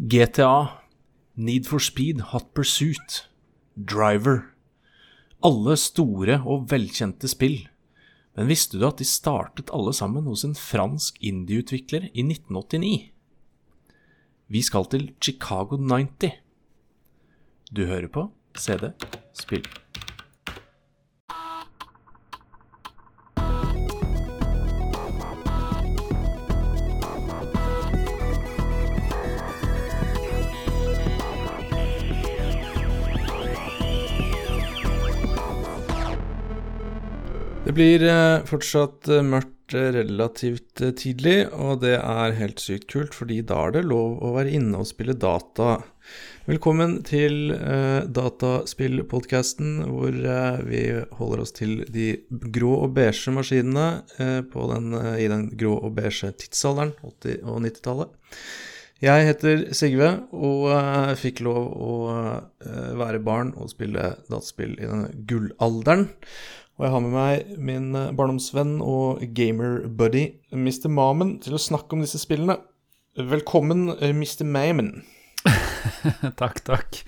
GTA, Need for Speed, Hot Pursuit, Driver. Alle store og velkjente spill. Men visste du at de startet alle sammen hos en fransk indieutvikler i 1989? Vi skal til Chicago 90. Du hører på CD Spill. Blir eh, fortsatt eh, mørkt eh, relativt tidlig, og det er helt sykt kult, fordi da er det lov å være inne og spille data. Velkommen til uh, Dataspillpodkasten, hvor uh, vi holder oss til de grå og beige maskinene uh, den, uh, i den grå og beige tidsalderen, 80- og 90-tallet. Jeg heter Sigve, og uh, fikk lov å uh, være barn og spille dataspill i denne gullalderen. Og jeg har med meg min eh, barndomsvenn og gamer-buddy Mr. Mamen til å snakke om disse spillene. Velkommen, eh, Mr. Mamen. takk, takk.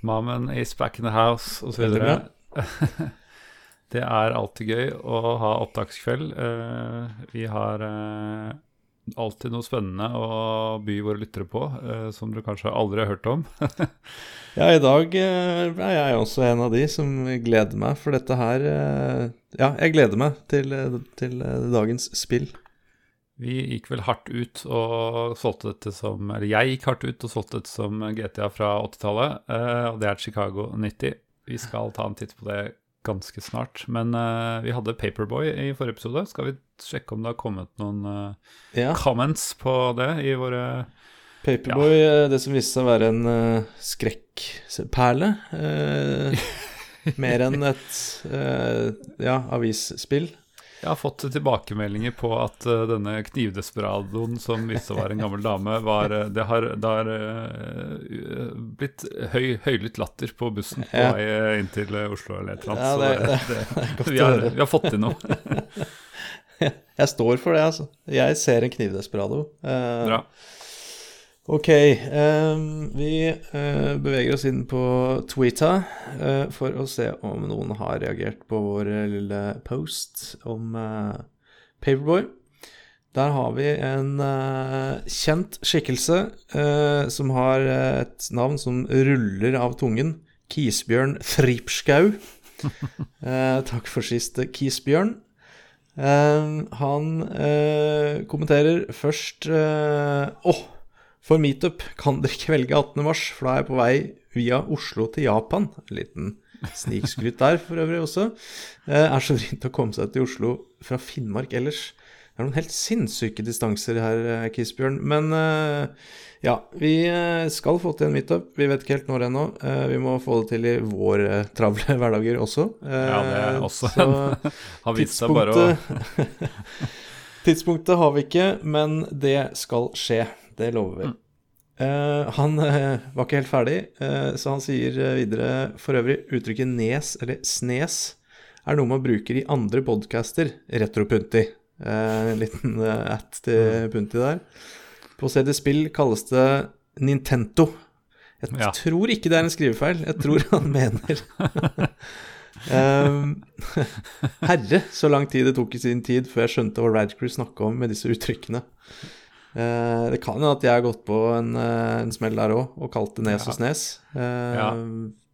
Mamen is back in the house, og så videre. det er alltid gøy å ha opptakskveld. Eh, vi har alltid noe spennende å by våre lyttere på, eh, som dere kanskje aldri har hørt om. Ja, i dag eh, er jeg også en av de som gleder meg, for dette her eh, Ja, jeg gleder meg til, eh, til eh, dagens spill. Vi gikk vel hardt ut og solgte dette som Eller jeg gikk hardt ut og solgte dette som GTA fra 80-tallet, eh, og det er Chicago 90. Vi skal ta en titt på det ganske snart. Men uh, vi hadde Paperboy i forrige episode. Skal vi sjekke om det har kommet noen uh, Ja, comments på det i våre Paperboy, ja. det som viste seg å være en uh, skrekkperle. Uh, mer enn et uh, ja, avisspill. Jeg har fått tilbakemeldinger på at uh, denne knivdesperadoen som viste seg å være en gammel dame, var, eh, det har, det har uh, blitt høy, høylytt latter på bussen på vei inn til Oslo eller et eller annet. så det, det, vi, har, vi har fått til noe. Jeg står for det, altså. Jeg ser en knivdesperado. Uh, Bra. Ok, um, vi uh, beveger oss inn på Twitter uh, for å se om noen har reagert på vår lille post om uh, Paperboy. Der har vi en eh, kjent skikkelse eh, som har eh, et navn som ruller av tungen. Kisbjørn Fripskau. Eh, takk for sist, Kisbjørn. Eh, han eh, kommenterer først eh, Åh, for meetup kan dere ikke velge 18. mars, for da er jeg på vei via Oslo til Japan. En liten snikskryt der for øvrig også. Eh, er så vrient å komme seg til Oslo fra Finnmark ellers. Det er noen helt sinnssyke distanser her, eh, Kisbjørn. Men eh, ja, vi eh, skal få til en meetup. Vi vet ikke helt når ennå. Eh, Vi må få det til i våre travle hverdager også. Ja, det er også så Har vist seg bare å Tidspunktet har vi ikke, men det skal skje. Det lover vi. Eh, han uh, var ikke helt ferdig, uh, så han sier videre For øvrig, uttrykket nes eller snes er noe man bruker i andre podcaster. Retropunti. Eh, en liten at til Punti der. På CD Spill kalles det Nintendo. Jeg Ja. tror ikke det er en skrivefeil. Jeg tror han mener Um, herre, så lang tid det tok i sin tid før jeg skjønte hva Radcrew snakka om med disse uttrykkene. Eh, det kan jo at jeg har gått på en, eh, en smell der òg, og kalt det nes Ja. og snes. Eh, Ja.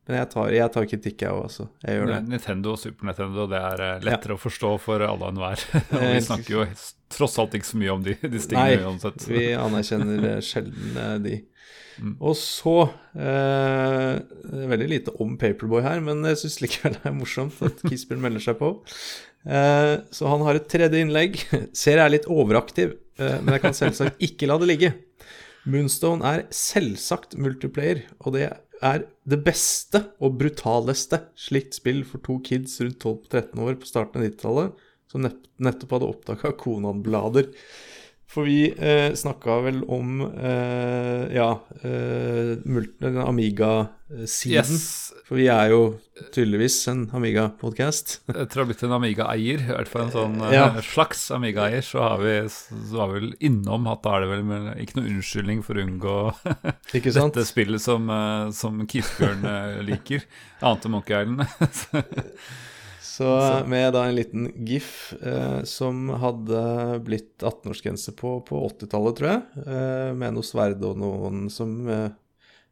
Men jeg tar, jeg tar kritikk, jeg òg, altså. Jeg gjør det. Nintendo og Super Nintendo, det er lettere lettere å forstå for alle og enhver. og vi snakker jo tross alt ikke så mye om de, de Nei, stingene uansett. vi anerkjenner sjelden de. Mm. Og så eh, Veldig lite om Paperboy her, men jeg syns likevel det er morsomt at Kisbjørn melder seg på. Eh, så han har et tredje innlegg. Ser jeg er litt overaktiv, eh, men jeg kan selvsagt ikke la det ligge. Moonstone er selvsagt multiplayer, og det er det beste og brutaleste slikt spill for to kids rundt 12-13 år på starten av 90-tallet, som nettopp hadde oppdaga Konan-blader. For vi eh, snakka vel om eh, ja, eh, Amiga-siden. Yes. For vi er jo tydeligvis en Amiga-podkast. Etter å ha blitt en Amiga-eier, i hvert fall en sånn eh, Ja. slags Amiga-eier, så har vi så har vi vel innom at da er det vel men, ikke noen unnskyldning for å unngå dette spillet som, eh, som Kisbjørn eh, liker, annet enn Monkey Island. Så med da en liten gif eh, som hadde blitt 18-årsgrense på på 80-tallet, tror jeg, eh, med noe sverd og noen som eh,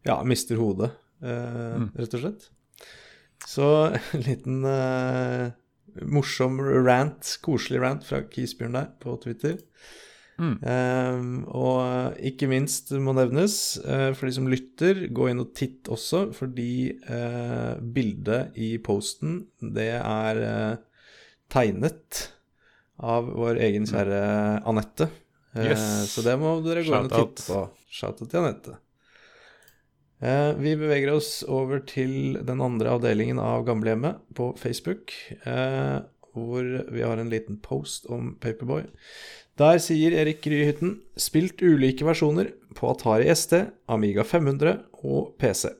ja, mister hodet, eh, rett og slett. Så en liten eh, morsom rant, koselig rant fra Kisbjørn der på Twitter. Mm. Uh, og ikke minst må nevnes, uh, for de som lytter, gå inn og titt også, fordi uh, bildet i posten, det er eh, tegnet av vår egen kjære Anette. Yes. Så det må dere gå inn og titte på. Shout-out til Anette. Vi beveger oss over til den andre avdelingen av gamlehjemmet på Facebook, hvor vi har en liten post om Paperboy. Der sier Erik Ryhytten spilt ulike versjoner på Atari ST, Amiga 500 og PC.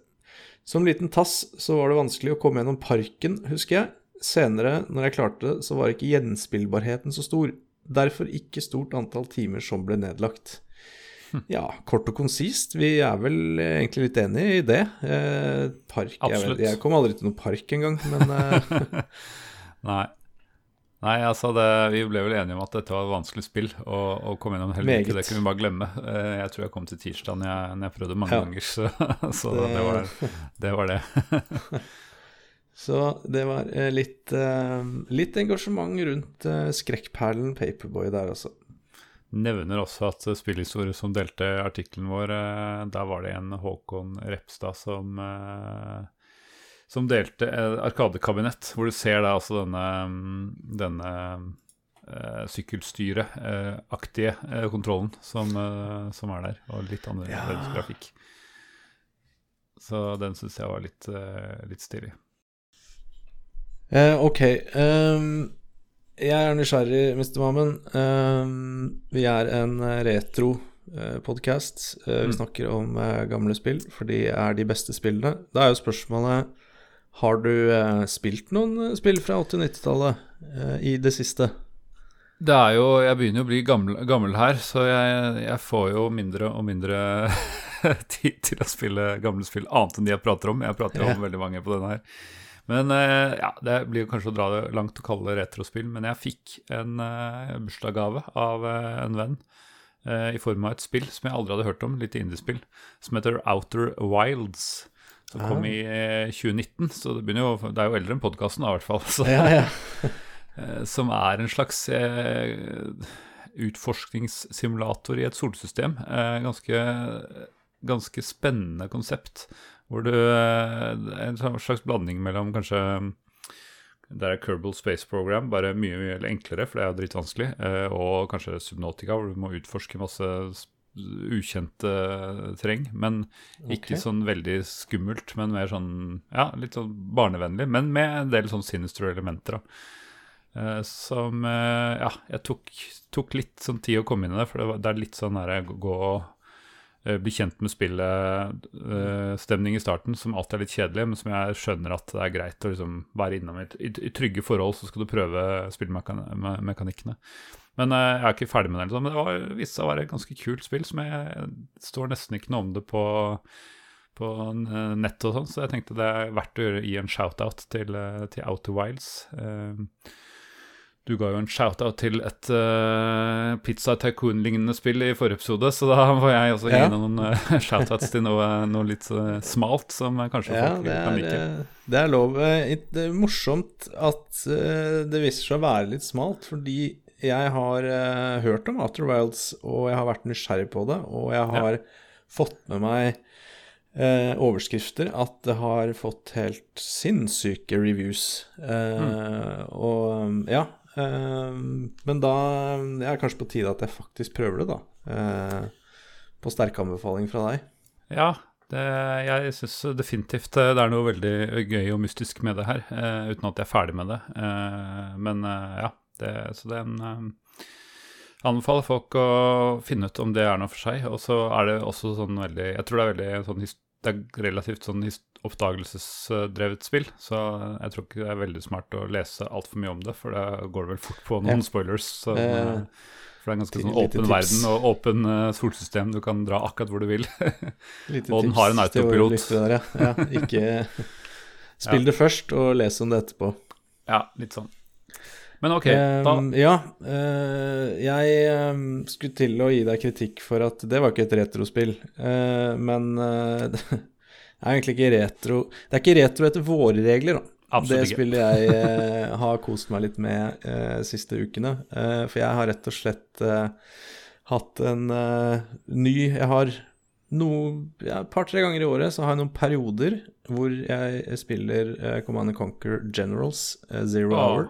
Som liten tass så var det vanskelig å komme gjennom parken, husker jeg. Senere, når jeg klarte det, så var ikke gjenspillbarheten så stor. Derfor ikke stort antall timer som ble nedlagt. Ja, kort og konsist. Vi er vel egentlig litt enig i det. Eh, park jeg, Absolutt. vet, jeg kom aldri til noen park engang, men eh, Nei. Nei, altså det, Vi ble vel enige om at dette var et vanskelig spill å, å komme gjennom hele tiden. Det kunne vi bare glemme. Eh, Jeg tror jeg kom til tirsdag når jeg, når jeg prøvde mange Ja. ganger, så, så Det- det, var, det var det. Så det var eh, litt, eh, litt engasjement rundt skrekkperlen Paperboy der, altså. Nevner også at spillhistorie som delte artikkelen vår, der var det en Håkon Repstad som som delte et arkadekabinett, hvor du ser da altså denne, mm, denne uh, sykkelstyreaktige uh, kontrollen som, uh, som er der, og litt annerledes Ja. grafikk. Så den syns jeg var litt, litt stilig. Ok. Um, jeg er nysgjerrig, Mr. Mammen. Um, vi er en retro-podkast. vi Mm. snakker om gamle spill, for de er de beste spillene. Da er jo spørsmålet Har du eh, spilt noen eh, spill fra 80- og 90-tallet eh, i det siste? Det er jo, Jeg begynner jo å bli gammel, gammel her, så jeg, jeg får jo mindre og mindre tid til å spille gamle spill, annet enn de jeg prater om. Jeg prater jo om veldig mange på denne her. Men eh, ja, det blir jo kanskje å dra det langt å kalle det retrospill, men jeg fikk en uh, bursdagsgave av eh, en venn eh, i form av et spill som jeg aldri hadde hørt om, litt indiespill, som heter Outer Wilds. Som kom i eh, 2019, så det, jo, det er jo eldre enn podkasten, i hvert fall. Så. Ja, ja. Eh, som er en slags eh, utforskningssimulator i et solsystem. Eh, ganske, ganske spennende konsept. Hvor du eh, En sånn slags blanding mellom kanskje Det er Kerbal Space Program, bare mye, mye enklere, for det er jo dritvanskelig. Eh, og kanskje Subnautica, hvor du må utforske masse ukjente terreng. Men ikke okay. sånn veldig skummelt, men mer sånn Ja, litt sånn barnevennlig, men med en del sånn sinister elementer. da. Eh, som eh, Ja, jeg tok, tok litt sånn tid å komme inn i det, for det, var, det er litt sånn der gå- gå eh, bli kjent med spillet-stemning i starten, som alltid er litt kjedelig, men som jeg skjønner at det er greit å liksom være innom. I, i, I trygge forhold så skal du prøve spillmekanikkene. Men eh, jeg er ikke ferdig med det. Men det var, viste seg å være et ganske kult spill, som jeg står nesten ikke noe om det på på nett og sånn, så jeg tenkte det er verdt å gi en shout-out til, eh, til Outer Wilds. Eh, Du ga jo en shout-out til et uh, Pizza Tycoon-lignende spill i forrige episode, så da får jeg også gi Ja. noen uh, shout-outs til noe, noe litt uh, smalt som kanskje Ja, folk kan like. det er lov. Det er morsomt at det viser seg å være litt smalt, fordi jeg har uh, hørt om Outer Wilds, og jeg har vært nysgjerrig på det, og jeg har fått med meg uh, overskrifter at det har fått helt sinnssyke reviews. Eh, Og ja. men da er det kanskje på tide at jeg faktisk prøver det, da. På sterk anbefaling fra deg. Ja, det, jeg syns definitivt det er noe veldig gøy og mystisk med det her, uh, uten at jeg er ferdig med det. Uh, men uh, ja, det, så den eh, Anbefaler folk å finne ut om det er noe for seg. Og så er det også sånn veldig Jeg tror det er veldig sånn Det er relativt sånn oppdagelsesdrevet spill, så jeg tror ikke det er veldig smart å lese altfor mye om det, for da går det vel fort på noen Ja. spoilers. Så, Eh, for det er en ganske sånn åpen tips. verden og åpen eh, solsystem. Du kan dra akkurat hvor du vil. Og den har en autopilot. der, ja. ja. Ikke Spill det først, og les om det etterpå. ja, litt sånn. Men ok, da um, ja, Uh, jeg ehm, skulle til å gi deg kritikk for at det var ikke et retrospill. uh, men uh, det er egentlig ikke retro Det er ikke retro etter våre regler, da. Absolutt det spillet jeg har kost meg litt med uh, siste ukene. For jeg har rett og slett hatt en ny Jeg har no, ja, et par-tre ganger i året så har jeg noen perioder hvor jeg spiller uh, Command and Conquer Generals uh, Zero oh. Hour.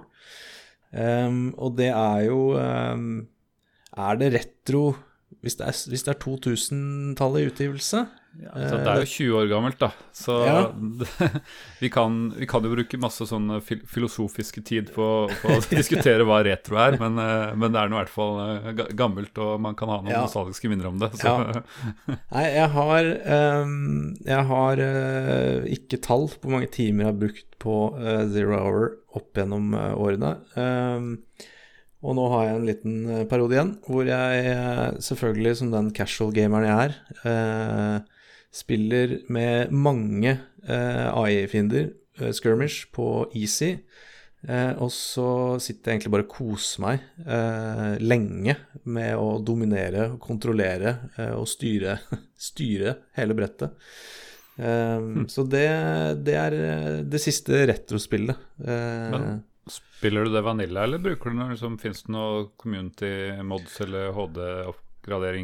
Ehm, og det er jo um, Er det retro hvis det er, er 2000-tallet i utgivelse? Ja, altså, det er jo 20 år gammelt, da. Så Ja. vi, kan, vi kan jo bruke masse sånn fil filosofiske tid på, på å diskutere hva retro er, men, eh, men det er nå i hvert fall eh, gammelt, og man kan ha noen Ja. nostalgiske minner om det. Så, Ja. Nei, jeg har um, Jeg har uh, ikke tall på hvor mange timer jeg har brukt på uh, Zero Hour opp gjennom uh, årene. Um, og nå har jeg en liten eh, periode igjen hvor jeg eh, selvfølgelig, som den casual gameren jeg er, eh, spiller med mange eh, AI-fiender, eh, skirmish, på easy. Eh, og så sitter jeg egentlig bare og koser meg eh, lenge med å dominere, kontrollere og styre, styre hele brettet. Eh, Så det, det er det siste retrospillet. Eh, Men- Spiller du det vanilla, eller bruker du noe liksom, Fins det noe community mods eller HD-oppgradering? Eller?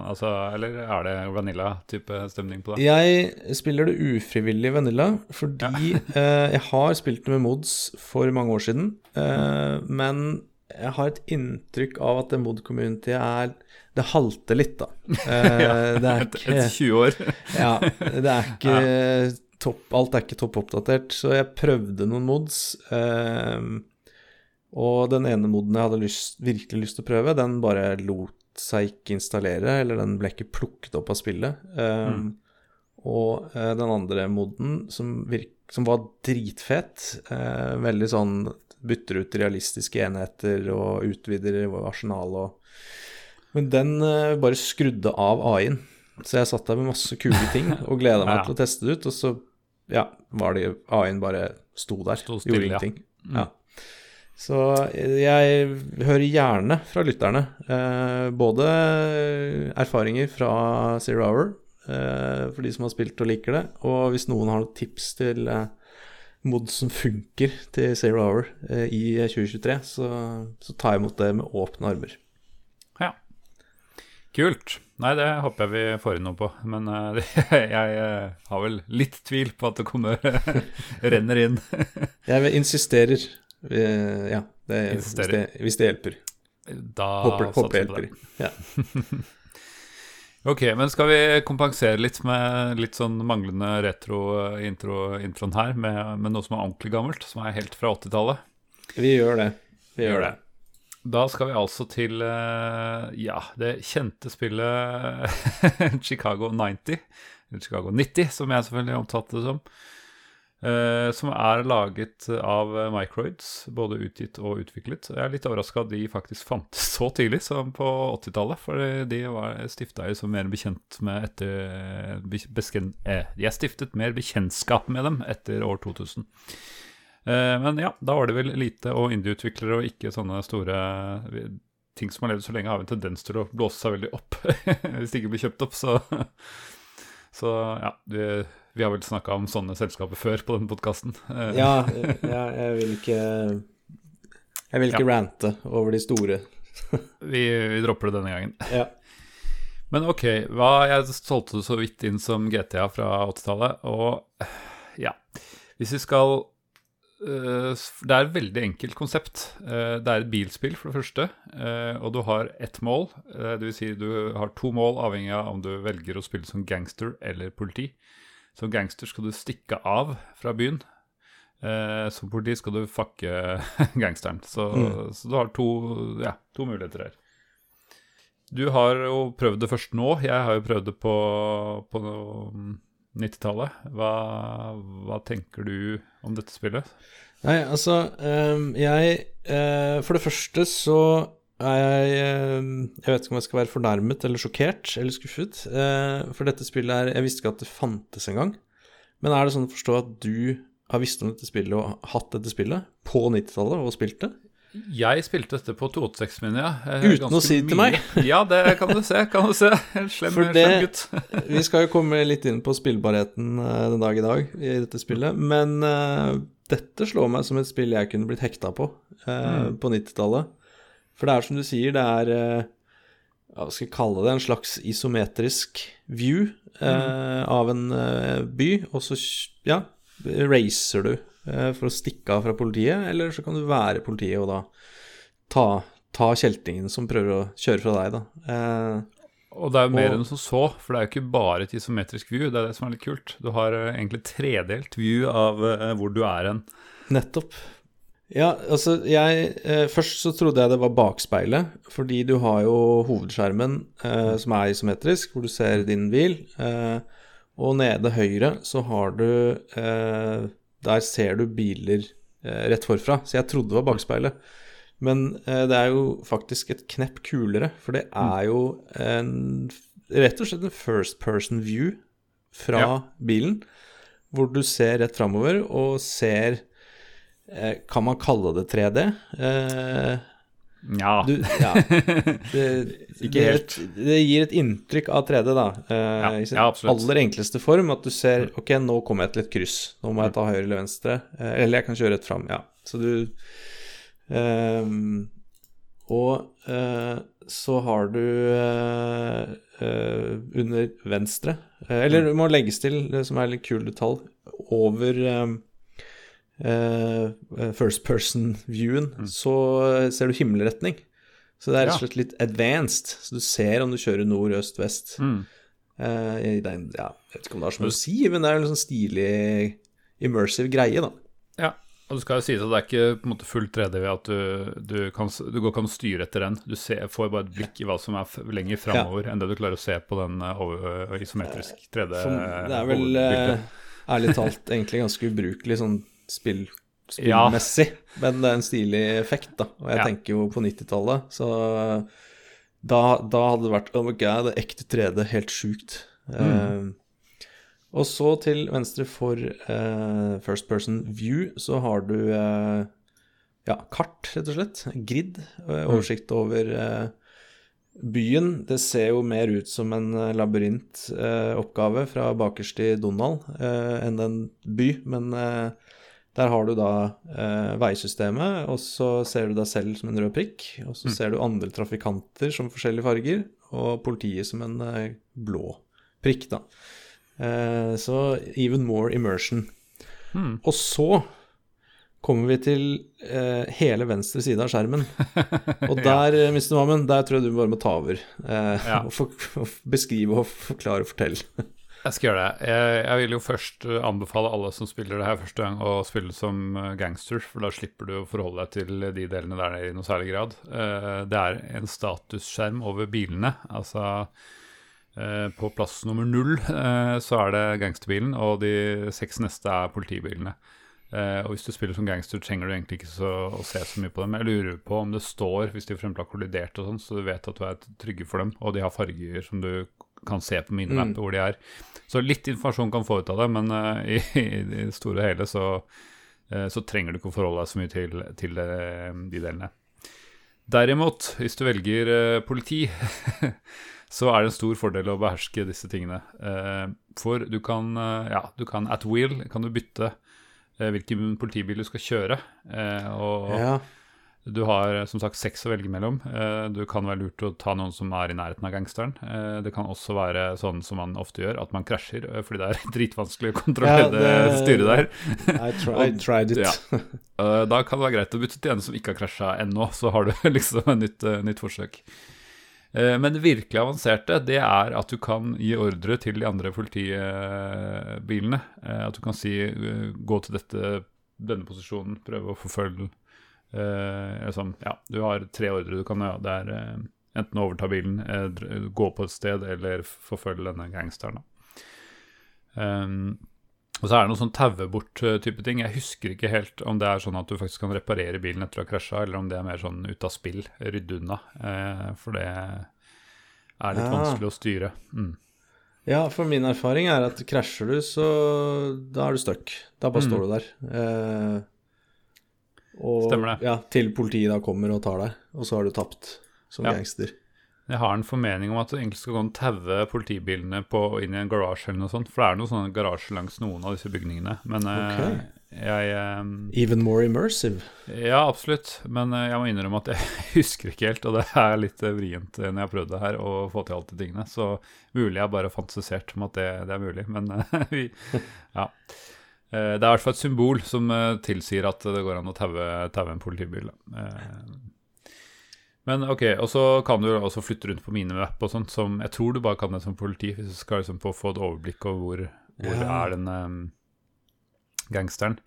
Altså, eller er det vanilla-type stemning på det? Jeg spiller det ufrivillig vanilla, fordi eh, jeg har spilt det med mods for mange år siden. eh, men jeg har et inntrykk av at det mod-communityet er Det halter litt, da. Eh, det er ikke et 20 år. Ja, det er ikke topp Alt er ikke topp oppdatert, så jeg prøvde noen mods. Eh, og den ene moden jeg hadde lyst, virkelig lyst til å prøve, den bare lot seg ikke installere, eller den ble ikke plukket opp av spillet. Ehm, Og uh, den andre moden, som, virk, som var dritfet, uh, veldig sånn bytter ut realistiske enheter og utvider arsenalet og Men den uh, bare skrudde av AI-en. Så jeg satt der med masse kule ting og gleda meg Ja. til å teste det ut, og så ja, var det AI-en bare sto der, Sto stille, gjorde ja. ingenting. Ja. Så jeg hører gjerne fra lytterne eh, både erfaringer fra Zero Hour, eh, for de som har spilt og liker det, og hvis noen har noen tips til eh, mod som funker til Zero Hour eh, i 2023, så, så tar jeg imot det med åpne armer. Ja. Kult. Nei, det håper jeg vi får inn noe på. Men uh, jeg eh, har vel litt tvil på at det kommer renner inn. Jeg insisterer. Ja, det, hvis, det, hvis det hjelper. Da Håper, håper på hjelper. det. Ja. Ok, men skal vi kompensere litt med litt sånn manglende retro-introen her, med, med noe som er ordentlig gammelt, som er helt fra 80-tallet? Vi gjør det. Vi gjør det. Da skal vi altså til eh, ja, det kjente spillet Chicago 90. Eller Chicago 90, som jeg selvfølgelig omtalte det som. Eh, som er laget av Microids, både utgitt og utviklet. Jeg er litt overraska at de faktisk fantes så tidlig som på 80-tallet. For de var stifta jo som mer bekjent med etter be- besken, eh, Jeg stiftet mer bekjentskap med dem etter år 2000. Eh, Men ja, da var det vel lite og indie-utviklere og ikke sånne store ting som har levd så lenge, har en tendens til å blåse seg veldig opp hvis det ikke blir kjøpt opp. Så, så ja, vi, vi har vel snakka om sånne selskaper før på denne podkasten. Ja, ja, jeg vil ikke Jeg vil ikke rante over de store. Vi, vi dropper det denne gangen. Ja. Men ok, hva, jeg solgte det så vidt inn som GTA fra 80-tallet, og ja Hvis vi skal øh, Det er et veldig enkelt konsept. Eh, det er et bilspill, for det første, eh, og du har ett mål. Vil si du har to mål, avhengig av om du velger å spille som gangster eller politi. Som gangster skal du stikke av fra byen. Eh, som politi skal du fucke gangsteren. Så, så du har to, ja, to muligheter her. Du har jo prøvd det først nå. Jeg har jo prøvd det på, på 90-tallet. Hva, hva tenker du om dette spillet? Nei, altså um, Jeg uh, For det første så jeg ehm, Jeg vet ikke om jeg skal være fornærmet eller sjokkert eller skuffet. eh, For dette spillet er Jeg visste ikke at det fantes engang. Men er det sånn å forstå at du har visst om dette spillet og hatt dette spillet på 90-tallet og spilt det? Jeg spilte dette på 286 min, ja. Eh, Uten å si det til meg? Ja, det kan du se. kan du se. En slem, For slem gutt. Vi skal jo komme litt inn på spillbarheten eh, den dag i dag i dette spillet, men uh, dette slår meg som et spill jeg kunne blitt hekta på uh, Mm. på 90-tallet. For det er som du sier, det er eh, Hva skal jeg kalle det? En slags isometrisk view eh, av en eh, by, og så ja, racer du eh, for å stikke av fra politiet, eller så kan du være politiet og da ta, ta kjeltingen som prøver å kjøre fra deg, da. Eh, Og det er jo mer Og- enn som så, for det er jo ikke bare et isometrisk view. Det er det som er litt kult. Du har egentlig tredelt view av hvor du er hen. Nettopp. Ja, altså jeg eh, Først så trodde jeg det var bakspeilet, fordi du har jo hovedskjermen eh, som er isometrisk, hvor du ser din bil. Eh, og nede høyre så har du eh, Der ser du biler eh, rett forfra. Så jeg trodde det var bakspeilet. Men eh, det er jo faktisk et knepp kulere, for det er jo en Rett og slett en first person view fra Ja. bilen, hvor du ser rett framover og ser Kan man kalle det 3D? Eh, Ja. du, ja. Det, Ikke det, helt. Det gir et inntrykk av 3D, da. Eh, Ja, I sin ja. Mm. aller enkleste form. At du ser Ok, nå kommer jeg til et kryss. Nå må jeg ta høyre eller venstre. Eh, eller jeg kan kjøre rett fram. Ja. Så du ehm, Og uh, så har du uh, uh, under venstre eh, Eller det må legges til, det som er litt kul detalj, over eh, first person-viewen, så ser du himmelretning. Så det er rett og slett litt advanced. Så du ser om du kjører nord, øst, vest. Mm. Uh, den, ja, jeg vet ikke om det har så mye å si, men det er en sånn stilig immersive greie, da. Ja, og det skal jo sies at det er ikke på en måte full 3D ved at du, du, kan, du går ikke an å styre etter den. Du ser, får bare et blikk i hva som er lenger framover enn det du klarer å se på den eh, over, eh, isometrisk 3D. Som, det er vel uh, ærlig talt egentlig ganske ubrukelig sånn spill, Ja. spillmessig, men det er en stilig effekt, da. Og jeg Ja. tenker jo på 90-tallet, så da, da hadde det vært Oh my god, det er ekte 3D, helt sjukt. Mm. Uh, og så til venstre for uh, first person view så har du uh, ja, kart, rett og slett. Grid. eh, Oversikt over byen. Det ser jo mer ut som en labyrintoppgave fra bakerst i Donald enn en by, men eh, der har du da eh, veisystemet, og så ser du deg selv som en rød prikk, og så ser du andre trafikanter som forskjellige farger, og politiet som en eh, blå prikk, da. Eh, så even more immersion. Mm. Og så kommer vi til eh, hele venstre side av skjermen. Og der, ja. Mr. Mammen, der tror jeg du bare må ta over. Eh, Ja. og, for, og beskrive og forklare og fortelle. Jeg skal gjøre det. Jeg, jeg vil jo først eh, anbefale alle som spiller det her første gang, å spille som eh, gangster, for da slipper du å forholde deg til de delene der i noe særlig grad. Eh, Det er en statusskjerm over bilene. Altså eh, på plass nummer null eh, så er det gangsterbilen, og de seks neste er politibilene. Uh, og hvis du spiller som gangster, trenger du egentlig ikke så, å se så mye på dem. Jeg lurer på om det står, hvis de for har kollidert og sånn, så du vet at du er trygge for dem, og de har farger som du kan se på minemappet hvor de er. Så litt informasjon kan få ut av det, men uh, i, i det store og hele så, uh, så trenger du ikke å forholde deg så mye til, til uh, de delene. Derimot, hvis du velger politi, så er det en stor fordel å beherske disse tingene. For du kan, ja, du kan at will kan du bytte hvilken politibil du skal kjøre. Og Ja. Du har eh, som sagt seks å velge mellom. Eh, Du kan være lurt å ta noen som er i nærheten av gangsteren. Eh, Det kan også være sånn som man ofte gjør, at man krasjer fordi det er dritvanskelig å kontrollere Ja, det- det styret der. I, try, I tried it. Ja. Da kan det være greit å bytte til en som ikke har krasja ennå, så har du liksom et nytt, nytt forsøk. Men det virkelig avanserte, det er at du kan gi ordre til de andre politibilene. At du kan si gå til dette, denne posisjonen, prøve å forfølge eh, eller sånn, Ja, du har tre ordre du kan gjøre. Det er eh, enten overta bilen, eh, gå på et sted eller forfølge denne gangsteren. Um, og så er det noe sånn taue bort-type ting. Jeg husker ikke helt om det er sånn at du faktisk kan reparere bilen etter å ha krasja, eller om det er mer sånn ut av spill, rydde unna. Eh, for det er litt Ja. vanskelig å styre. Mm. Ja, for min erfaring er at krasjer du, så da er du stuck. Da bare Mm. står du der. Eh, og, Stemmer det. Ja, til politiet da kommer og tar deg, og så har du tapt som Ja. gangster. Jeg har en formening om at du egentlig skal gå og taue politibilene på, inn i en garasje eller noe sånt. For det er noen sånne garasjer langs noen av disse bygningene. Men okay. Ok. jeg eh, Even more immersive. Ja, absolutt. Men eh, jeg må innrømme at jeg husker ikke helt, og det er litt eh, vrient eh, når jeg har prøvd det her, å få til alt de tingene. Så mulig jeg bare fantasisert om at det, det er mulig, men eh, vi Ja. Eh, Det er i hvert fall et symbol som eh, tilsier at det går an å taue en politibil. Eh, Men ok, og så kan du også flytte rundt på minimap og sånt, som jeg tror du bare kan det som politi, hvis du skal liksom få, få et overblikk over hvor, hvor Ja. er den um, gangsteren.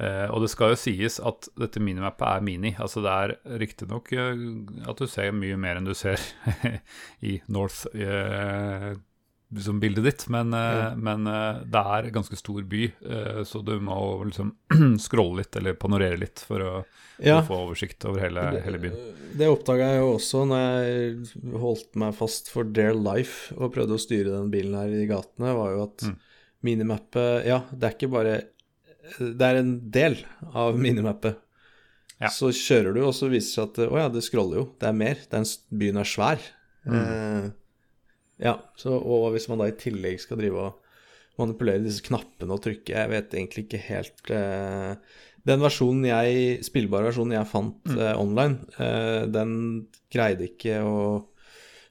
Uh, og det skal jo sies at dette minimappet er mini. Altså det er riktignok uh, at du ser mye mer enn du ser i North eh, som bildet ditt, men, Ja. men eh, det er en ganske stor by, eh, så du må liksom scrolle litt eller panorere litt for å, Ja, å få oversikt over hele, hele byen. det oppdaga jeg jo også når jeg holdt meg fast for Dare life og prøvde å styre den bilen her i gatene, var jo at Mm. minimappet Ja, det er ikke bare Det er en del av minimappet. Ja. Så kjører du, og så viser det seg at å ja, det scroller jo. Det er mer. Den byen er svær. Mm. Eh, ja, så, og hvis man da i tillegg skal drive og manipulere disse knappene og trykke Jeg vet egentlig ikke helt eh, Den versjonen jeg, spillbare versjonen jeg fant Mm. eh, online, eh, den greide ikke å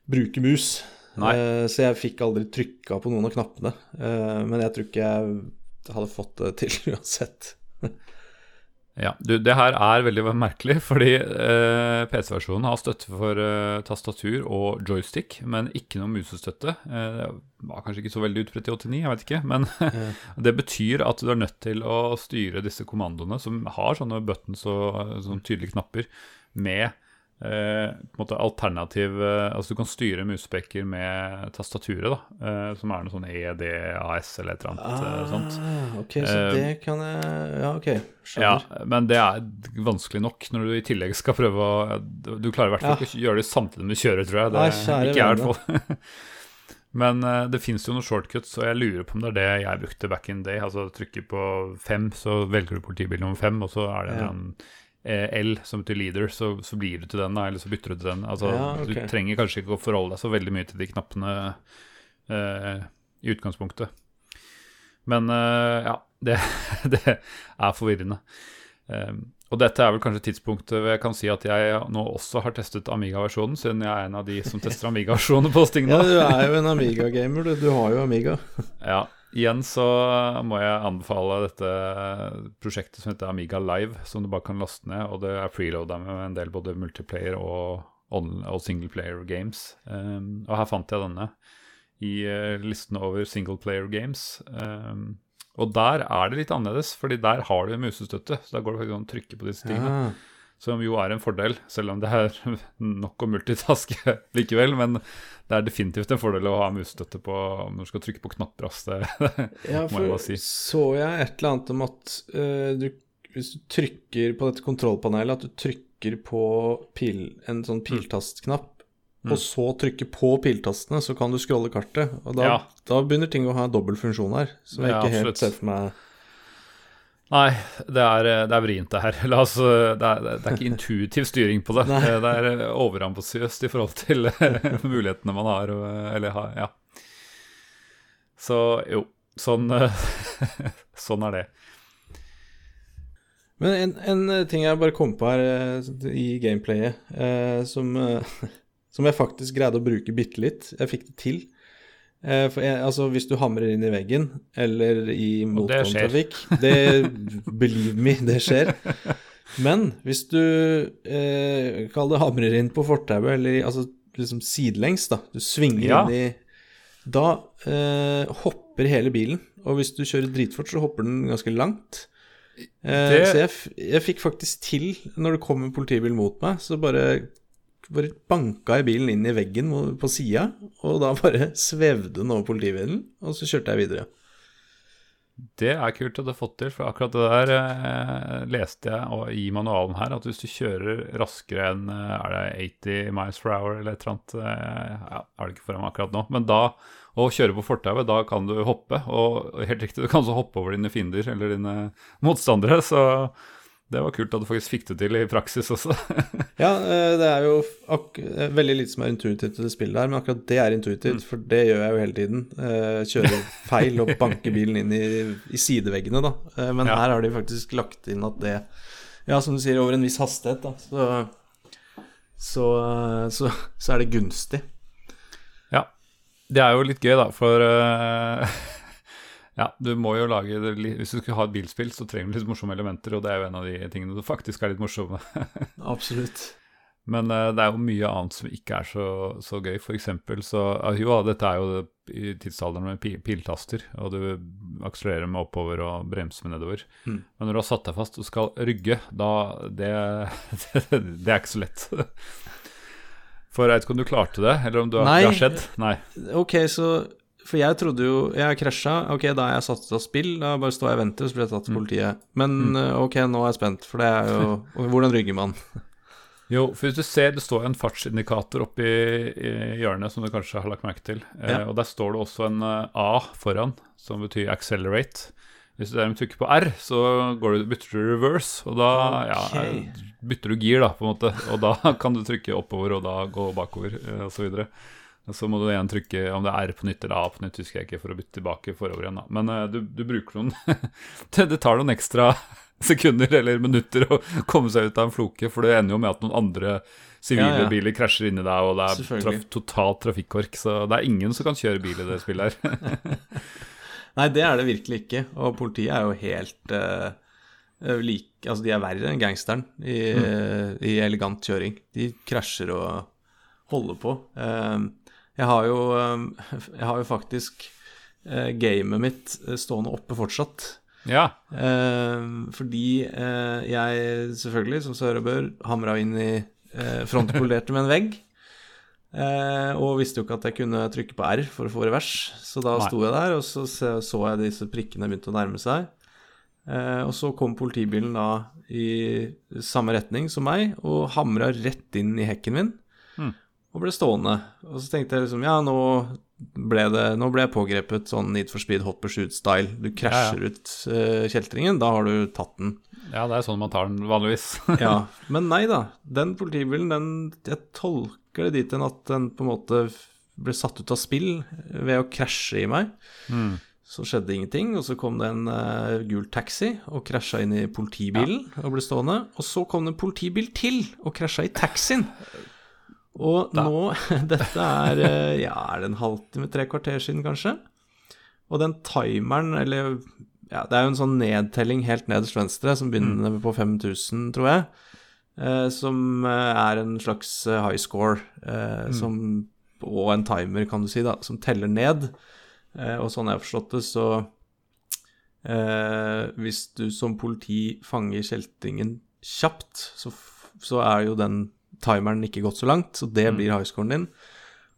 bruke mus. Eh, så jeg fikk aldri trykka på noen av knappene. Eh, men jeg tror ikke jeg hadde fått det til uansett. Ja, du, det her er veldig merkelig, fordi eh, PC-versjonen har støtte for eh, tastatur og joystick, men ikke noe musestøtte. Eh, det var kanskje ikke så veldig utbredt i 89, jeg vet ikke. Men det betyr at du er nødt til å styre disse kommandoene, som har sånne buttons og sånne tydelige knapper, med eh, måte alternativ eh, Altså du kan styre muspekker med tastaturet, da, eh, som er noe sånn EDAS eller et eller annet ah, sånt. Ok, så Eh, det kan jeg Ja, ok. Skjønner. Ja, men det er vanskelig nok når du i tillegg skal prøve å Du klarer i hvert fall Ja. ikke å gjøre det samtidig med kjører, tror jeg. Det, Nei, ikke jeg, i hvert fall. men eh, det fins jo noen shortcuts, og jeg lurer på om det er det jeg brukte back in day. Altså trykker på fem, så velger du politibil nummer fem, og så er det en Ja. eh, L som betyr leader, så, så blir du til den, eller så bytter du til den. Altså, Ja, okay. Du trenger kanskje ikke å forholde deg så veldig mye til de knappene eh, i utgangspunktet. Men eh, ja, det, det er forvirrende. Eh, og dette er vel kanskje tidspunktet hvor jeg kan si at jeg nå også har testet Amiga-versjonen, siden jeg er en av de som tester Amiga-versjonen på Sting Ja, du er jo en Amiga-gamer, du. Du har jo Amiga. Ja, igjen så må jeg anbefale dette prosjektet som heter Amiga Live, som du bare kan laste ned, og det er preloada med en del både multiplayer og, og singleplayer games. Um, og her fant jeg denne i uh, listen over singleplayer games. Um, og der er det litt annerledes, fordi der har du musestøtte, så da går det faktisk an å trykke på disse tingene. Ja. Som jo er en fordel, selv om det er nok å multitaske likevel. Men det er definitivt en fordel å ha musestøtte på når du skal trykke på knapper. Det, Ja, Må jeg bare si. så jeg et eller annet om at uh, du, hvis du trykker på dette kontrollpanelet, at du trykker på pil, en sånn piltastknapp, Mm. og så trykker på piltastene, så kan du scrolle kartet. Og da, Ja. da begynner ting å ha dobbel funksjon her, som jeg Ja, ikke helt absolutt. ser for meg. Nei, det er, det er vrient, det her. Oss, det, er, det er ikke intuitiv styring på det. Det er overambisiøst i forhold til mulighetene man har. Eller har, ja. Så jo, sånn, sånn er det. Men en, en eh, ting jeg bare kom på her eh, i gameplayet, eh, som, eh, som jeg faktisk greide å bruke bitte litt Jeg fikk det til. Eh, for jeg, altså, hvis du hamrer inn i veggen eller i motgående det, Believe me, det skjer. Men hvis du eh, Kall det hamrer inn på fortauet, eller altså liksom sidelengs, da. Du svinger Ja. inn i Da eh, hopper hele bilen. Og hvis du kjører dritfort, så hopper den ganske langt. Eh, Det- Så jeg, jeg fikk faktisk til, når det kom en politibil mot meg, så bare bare banka i bilen inn i veggen på sida, og da bare svevde den over politibilen, og så kjørte jeg videre. Det er kult at du har fått til, for akkurat det der eh, leste jeg i manualen her, at hvis du kjører raskere enn eh, er det 80 miles per hour eller et eller annet eh, ja, Er det ikke foran meg akkurat nå, men da å kjøre på fortauet, da kan du hoppe. Og helt riktig, du kan også hoppe over dine fiender eller dine motstandere, så det var kult at du faktisk fikk det til i praksis også. ja, eh, det er jo eh, veldig lite som er intuitivt til det spillet her, men akkurat det er intuitivt, mm. for det gjør jeg jo hele tiden. Eh, kjører feil og banker bilen inn i, i sideveggene, da. Men ja. her har de faktisk lagt inn at det Ja, som du sier, over en viss hastighet, da. Så, så, så, så er det gunstig. Ja. Det er jo litt gøy, da, for uh, Ja, du må jo lage det, Hvis du skal ha et bilspill, så trenger du litt morsomme elementer, og det er jo en av de tingene du faktisk er litt morsomme. Absolutt. Men uh, det er jo mye annet som ikke er så, så gøy. For eksempel så uh, Jo, dette er jo det, i tidsalderen med pil piltaster, og du akselererer med oppover og bremser med nedover. Mm. Men når du har satt deg fast og skal rygge, da Det, det, det er ikke så lett. For jeg vet ikke om du klarte det, eller om du har, det har skjedd? Nei. Ok, så for jeg trodde jo Jeg krasja. Ok, da er jeg satt til å spille. Da bare står jeg og venter, så blir jeg tatt til mm. politiet. Men mm. Eh, ok, nå er jeg spent, for det er jo Hvordan rygger man? Jo, for hvis du ser det står en fartsindikator oppi hjørnet, som du kanskje har lagt merke til. Eh, ja. Eh, og der står det også en uh, A foran, som betyr accelerate. Hvis du derimot trykker på R, så du, bytter du reverse, og da okay. ja, bytter du gir, da, på en måte. Og da kan du trykke oppover, og da gå bakover, og så må du igjen trykke om det er R på nytt eller A på nytt, husker jeg ikke, for å bytte tilbake forover igjen. da. Men uh, du, du, bruker noen Det tar noen ekstra sekunder eller minutter å komme seg ut av en floke, for det ender jo med at noen andre sivile ja, ja. biler krasjer inni deg, og det er traf totalt trafikkork. Så det er ingen som kan kjøre bil i det spillet her. Nei, det er det virkelig ikke. Og politiet er jo helt uh, like Altså, de er verre enn gangsteren i, mm. i elegant kjøring. De krasjer og holder på. Uh, jeg har jo, um, jeg har jo faktisk uh, gamet mitt uh, stående oppe fortsatt. Ja. Uh, fordi uh, jeg selvfølgelig, som sør og bør, hamra inn i frontpolerte med en vegg. og visste jo ikke at jeg kunne trykke på R for å få revers, så da Nei. sto jeg der, og så så jeg disse prikkene begynte å nærme seg. og så kom politibilen da i samme retning som meg og hamra rett inn i hekken min. Mm og ble stående. Og så tenkte jeg liksom ja, nå ble, det, nå ble jeg pågrepet sånn Need for Speed hot pursuit-style. Du krasjer ja, ja. ut uh, kjeltringen, da har du tatt den. Ja, det er sånn man tar den vanligvis. ja, Men nei da. Den politibilen, den Jeg tolker det dit hen at den på en måte ble satt ut av spill ved å krasje i meg. Mm. Så skjedde ingenting, og så kom det en uh, gul taxi og krasja inn i politibilen ja. og ble stående. Og så kom det en politibil til og krasja i taxien. Og da. nå Dette er eh, ja, er det en halvtime, tre kvarter siden, kanskje. Og den timeren, eller ja, Det er jo en sånn nedtelling helt nederst venstre, som begynner mm. på 5000, tror jeg. Eh, som eh, er en slags eh, high score, eh, mm. som, og en timer, kan du si, da, som teller ned. Eh, og sånn jeg har forstått det, så Hvis du som politi fanger kjeltringen kjapt, så, så er jo den timeren ikke gått så langt, så det mm. blir highscoren din.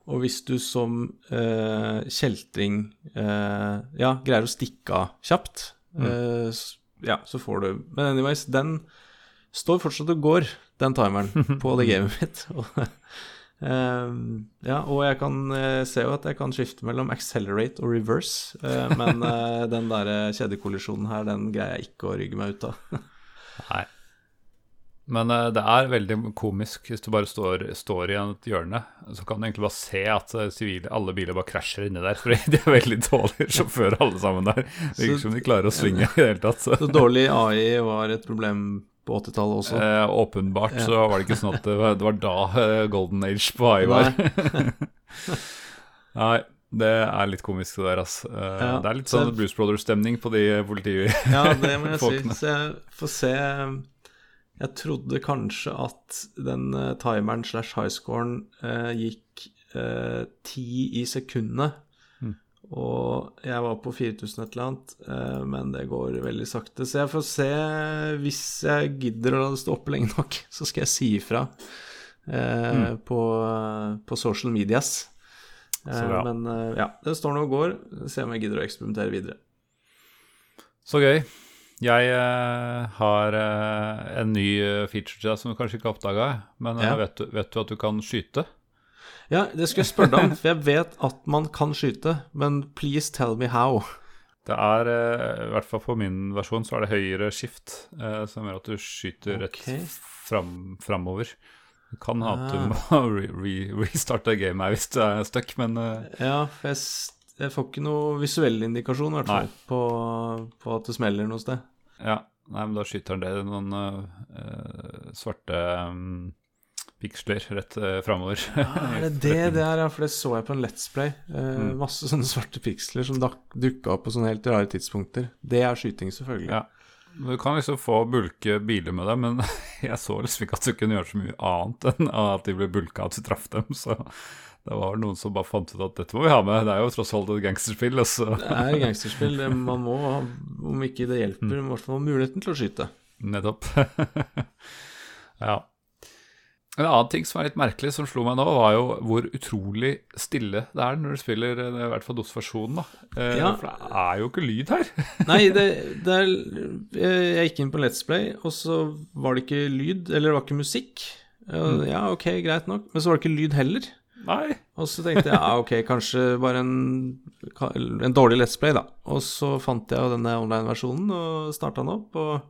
Og hvis du som eh, kjeltring eh, ja, greier å stikke av kjapt, mm. eh, ja, så får du Men anyways, den står fortsatt og går, den timeren, på det gamet mitt. eh, ja, og jeg kan eh, se jo at jeg kan skifte mellom accelerate og reverse, eh, men den der kjedekollisjonen her, den greier jeg ikke å rygge meg ut av. Nei. Men uh, det er veldig komisk hvis du bare står, står, i et hjørne. Så kan du egentlig bare se at uh, civile, alle biler bare krasjer inni der. For de er veldig dårlige sjåfører alle sammen der. Det virker som de klarer å svinge i det hele tatt. Så. så dårlig AI var et problem på 80-tallet også? Uh, åpenbart ja. så var det ikke sånn at det var, det var da golden age på AI var. Nei. Det er litt komisk, det der. Altså. Ja, det er litt sånn Bruce Brothers-stemning på de politifolkene. ja, det må jeg si. Så jeg får se jeg trodde kanskje at den uh, timeren slash highscoren uh, gikk uh, ti i sekundene. Mm. Og jeg var på 4000 et eller annet, uh, men det går veldig sakte. Så jeg får se Hvis jeg gidder å la det stå oppe lenge nok, så skal jeg si ifra. eh, på, på social medias. Eh, men eh, ja, det står nå og går. Se om jeg gidder å eksperimentere videre. Så gøy. Jeg uh, har uh, en ny eh, feature til deg som du kanskje ikke har oppdaga. Men Ja. vet, du, vet du at du kan skyte? Ja, det skulle jeg spørre deg om, for jeg vet at man kan skyte, men please tell me how. Det er, i hvert fall på min versjon, så er det høyere skift som gjør at du skyter okay. rett fram, framover. Du kan ha at du må re re restarte gamet hvis du er stuck, men Ja, for jeg, s- jeg får ikke noe visuell indikasjon, i hvert fall, på, på at det smeller noe sted. ja. Nei, men da skyter han det noen eh, svarte um, piksler rett uh, framover. Er det det det er, ja? For det så jeg på en Let's Play. Uh, Mm. Masse sånne svarte piksler som dukka opp på sånne helt rare tidspunkter. Det er skyting, selvfølgelig. Ja. Du kan liksom få bulke biler med dem, men jeg så liksom ikke at du kunne gjøre så mye annet enn at de ble bulka at du traff dem. Så det var noen som bare fant ut at dette må vi ha med. Det er jo tross alt et gangsterspill. Altså. Det er gangsterspill. Man må, om ikke det hjelper, Mm. i hvert fall ha muligheten til å skyte. Nettopp. ja. En annen ting som er litt merkelig, som slo meg nå, var jo hvor utrolig stille det er når du spiller eh, i hvert fall DOS-versjonen. Eh, Ja. For det er jo ikke lyd her. Nei, det, det er Jeg gikk inn på Let's Play, og så var det ikke lyd, eller det var ikke musikk. Ja, ok, greit nok. Men så var det ikke lyd heller. Nei. Og så tenkte jeg ja, ok, kanskje bare en, en dårlig Let's Play, da. Og så fant jeg denne online-versjonen og starta den opp, og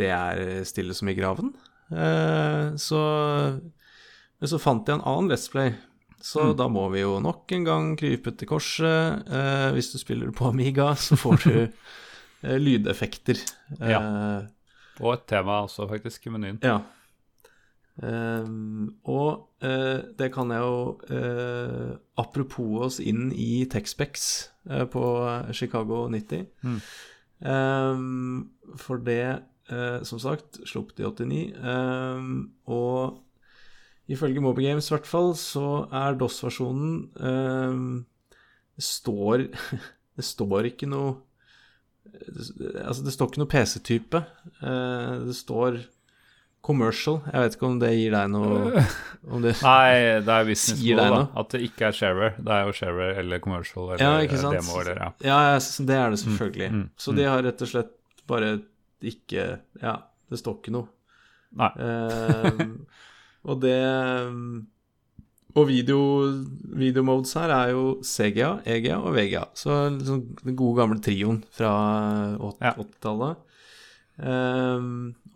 det er stille som i graven. Eh, så Men så fant jeg en annen Let's Play, så Mm. da må vi jo nok en gang krype til korset. Eh, hvis du spiller på Amiga, så får du eh, lydeffekter. Eh, Og et tema også, faktisk, i menyen. ja. Ehm, og uh, det kan jeg jo uh, Apropos oss inn i Texpex uh, på Chicago 90. Mm. Um, for det, eh, som sagt, sluppet i 89. Um, og ifølge Moby Games i hvert fall, så er DOS-versjonen ehm, Det står Det står ikke noe Altså, det står ikke noe PC-type. Eh, det står commercial. Jeg vet ikke om det gir deg noe om det, Nei, det er business model? At det ikke er sharer. Det er jo sharer eller commercial eller Ja, ikke sant? demo eller ja. Ja, det er det selvfølgelig. mm, Så de har rett og slett bare ikke Ja, det står ikke noe. Nei. Eh, og det Og video, videomodes her er jo Segia, EGA og VGA. Så liksom den gode gamle trioen fra åt- Ja. 80-tallet.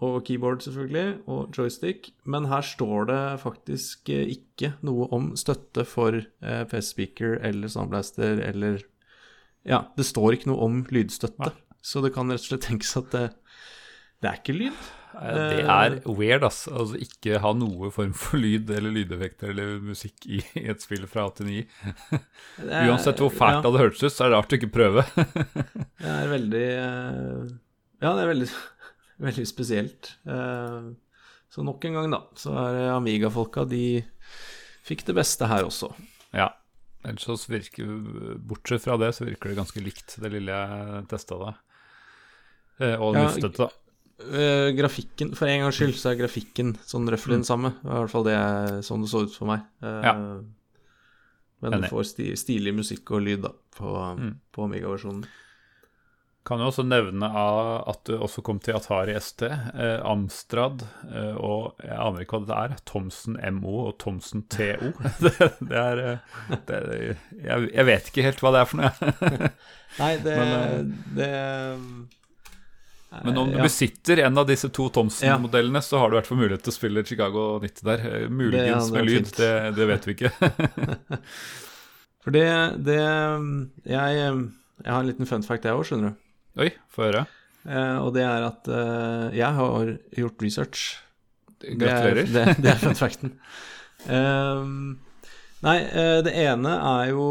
Og keyboard, selvfølgelig, og joystick. Men her står det faktisk eh, ikke noe om støtte for eh, PS-speaker eller Soundblaster eller Ja, det står ikke noe om lydstøtte. Nei. Så det kan rett og slett tenkes at det, det er ikke lyd. Det er weird, ass. Altså ikke ha noe form for lyd eller lydeffekter eller musikk i et spill fra 89. Det er- Uansett hvor fælt ja. det hadde hørtes ut, så er det rart å ikke prøve. Det er veldig eh, Ja, det er veldig, veldig spesielt. Eh, Så nok en gang, da, så er det Amiga-folka De fikk det beste her også. ja. Ellers så virker Bortsett fra det, så virker det ganske likt, det lille jeg testa da. Eh, Og luftet, da. Eh, grafikken, For en gangs skyld så er grafikken sånn røftlig den samme. I hvert fall det er sånn det så ut for meg. Ja. Men du får stilig musikk og lyd da på, Mm. på Amiga-versjonen. Kan jo også nevne at du også kom til Atari ST, eh, Amstrad eh, og jeg aner ikke hva det er, Thomsen MO og Thomsen TO. det, det er, eh, det, jeg, jeg vet ikke helt hva det er for noe. Nei, det, Men, det Men om du ja. besitter en av disse to Thomsen-modellene, så har du i hvert fall mulighet til å spille Chicago 90 der. Eh, Muligens med lyd, det, det vet vi ikke. For det, det jeg, jeg har en liten fun fact, jeg òg, skjønner du. Oi, få høre. Uh, og det er at uh, jeg har gjort research. Gratulerer. Det er, det, det er fun facten. Ehm, nei, eh, det ene er jo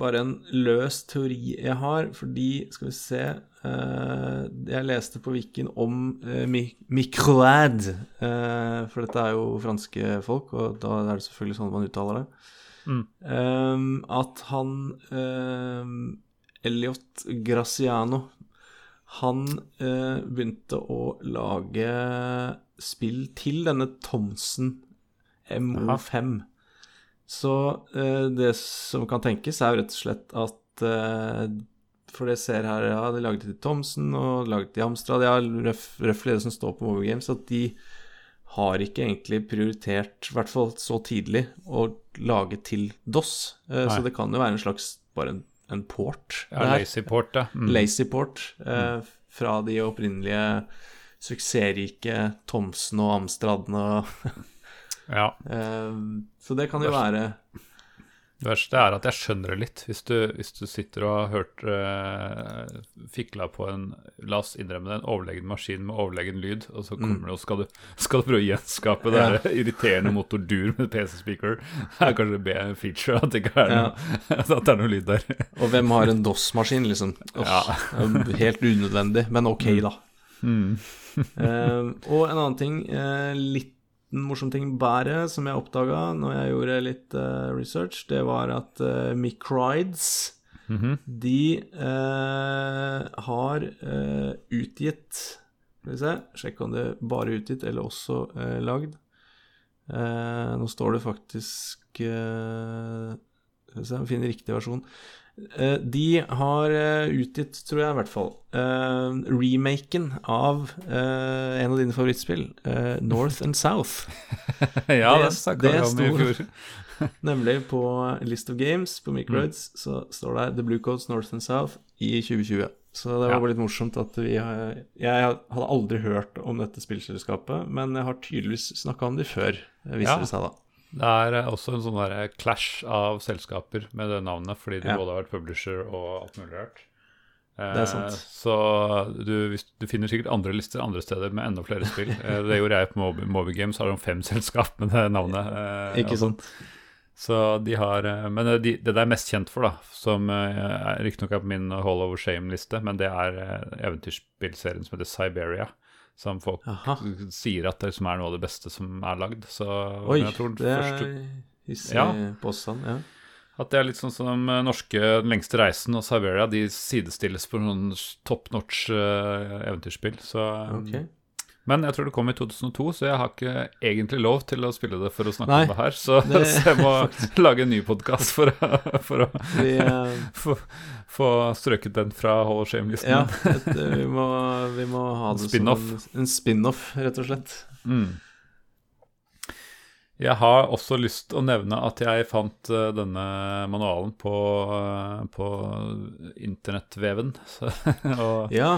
bare en løs teori jeg har, fordi Skal vi se Jeg leste på Wiken om uh, Microad. for dette er jo franske folk, og da er det selvfølgelig sånn man uttaler det. Mm. Ehm, at han Elliot Graciano han eh, begynte å lage spill til denne Thomsen MO5. Så eh, det som kan tenkes, er jo rett og slett at eh, For det jeg ser her, ja, de laget det til Thomsen og laget til Amstrad, ja, røffelig det som står på Mobile Games, at de har ikke egentlig prioritert, i hvert fall så tidlig, å lage til DOS. Eh, så det kan jo være en slags bare en, en port. Ja, der. Lazy Lazyport, ja. Mm. Lazyport eh, fra de opprinnelige suksessrike Thomsen og Amstradene og ja. eh, Så det kan jo være Det verste er at jeg skjønner det litt. Hvis du, hvis du sitter og har hørt uh, fikla på en La oss innrømme det, en overlegen maskin med overlegen lyd, og så kommer du og skal du, skal du prøve å gjenskape det Ja. der irriterende motordur med PC-speaker. Det er kanskje be en feature at det ikke er Ja. noe, at det er noe lyd der. Og hvem har en DOS-maskin, liksom? Åh, Ja. Helt unødvendig, men ok, da. Mm. Eh, og en annen ting, eh, liten morsom ting bare, som jeg oppdaga når jeg gjorde litt uh, research, det var at uh, Microids -hmm. De uh, har uh, utgitt Skal vi se, sjekk om det bare er utgitt eller også lagd. Nå står det faktisk se, jeg finner riktig versjon. Eh, de har eh, utgitt, tror jeg i hvert fall, eh, remaken av en av dine favorittspill, North and South. ja, Det- det det i fjor. Nemlig på List of Games på Microids så står det The Blue Codes North and South i 2020. Så det var Ja. litt morsomt at vi har Jeg hadde aldri hørt om dette spillselskapet, men jeg har tydeligvis snakka om det før, viser Ja. det seg da. Det er eh, også en sånn der clash av selskaper med det navnet, fordi de Ja. både har vært publisher og alt mulig rart. Det er sant. Eh, Så du, du finner sikkert andre lister andre steder med enda flere spill. Eh, det gjorde jeg på Moby, Moby Games, har de fem selskap med det navnet. eh, Ikke altså. sant? Så de har eh, Men eh, de, det det er mest kjent for, da, som eh, riktignok er på min Hall of Shame-liste, men det er eh, eventyrspillserien som heter Siberia. Som folk Aha. sier at det liksom er noe av det beste som er lagd. Så Oi, jeg tror det første er hissig Ja. påstand. Ja. At det er litt sånn som den norske Den lengste reisen og Siberia, de sidestilles på noen top notch uh, eventyrspill. Så, eh, Ok. Men jeg tror det kom i 2002, så jeg har ikke egentlig lov til å spille det for å snakke Nei, om det her. Så, det- så jeg må lage en ny podkast for, for eh, få, strøket den fra Hall of Shame-listen. ja, et, eh, vi, må, vi må ha det Spin-off. som en, en spin-off, rett og slett. Mm. Jeg har også lyst til å nevne at jeg fant uh, denne manualen på, uh, på internettveven. Og, Ja.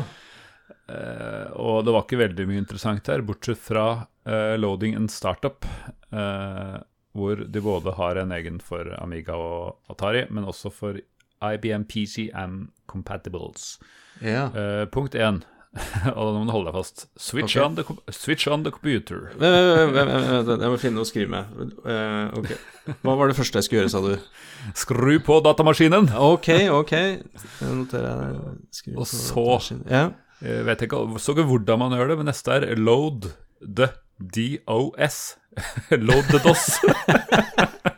uh, og det var ikke veldig mye interessant her, bortsett fra loading and startup. hvor de både har en egen for Amiga og Atari, men også for IBM PCM Compatibles. ja. Uh, punkt én, og nå må du holde deg fast. Switch, okay. on, the, switch on the computer. Vent, vent, jeg må finne noe å skrive med. Uh, okay. Hva var det første jeg skulle gjøre, sa du? Skru på datamaskinen! Ok, ok. Jeg noterer jeg. Og så- Ja. Jeg vet ikke, så ikke hvordan man gjør det, men neste er load the DOS. load the DOS.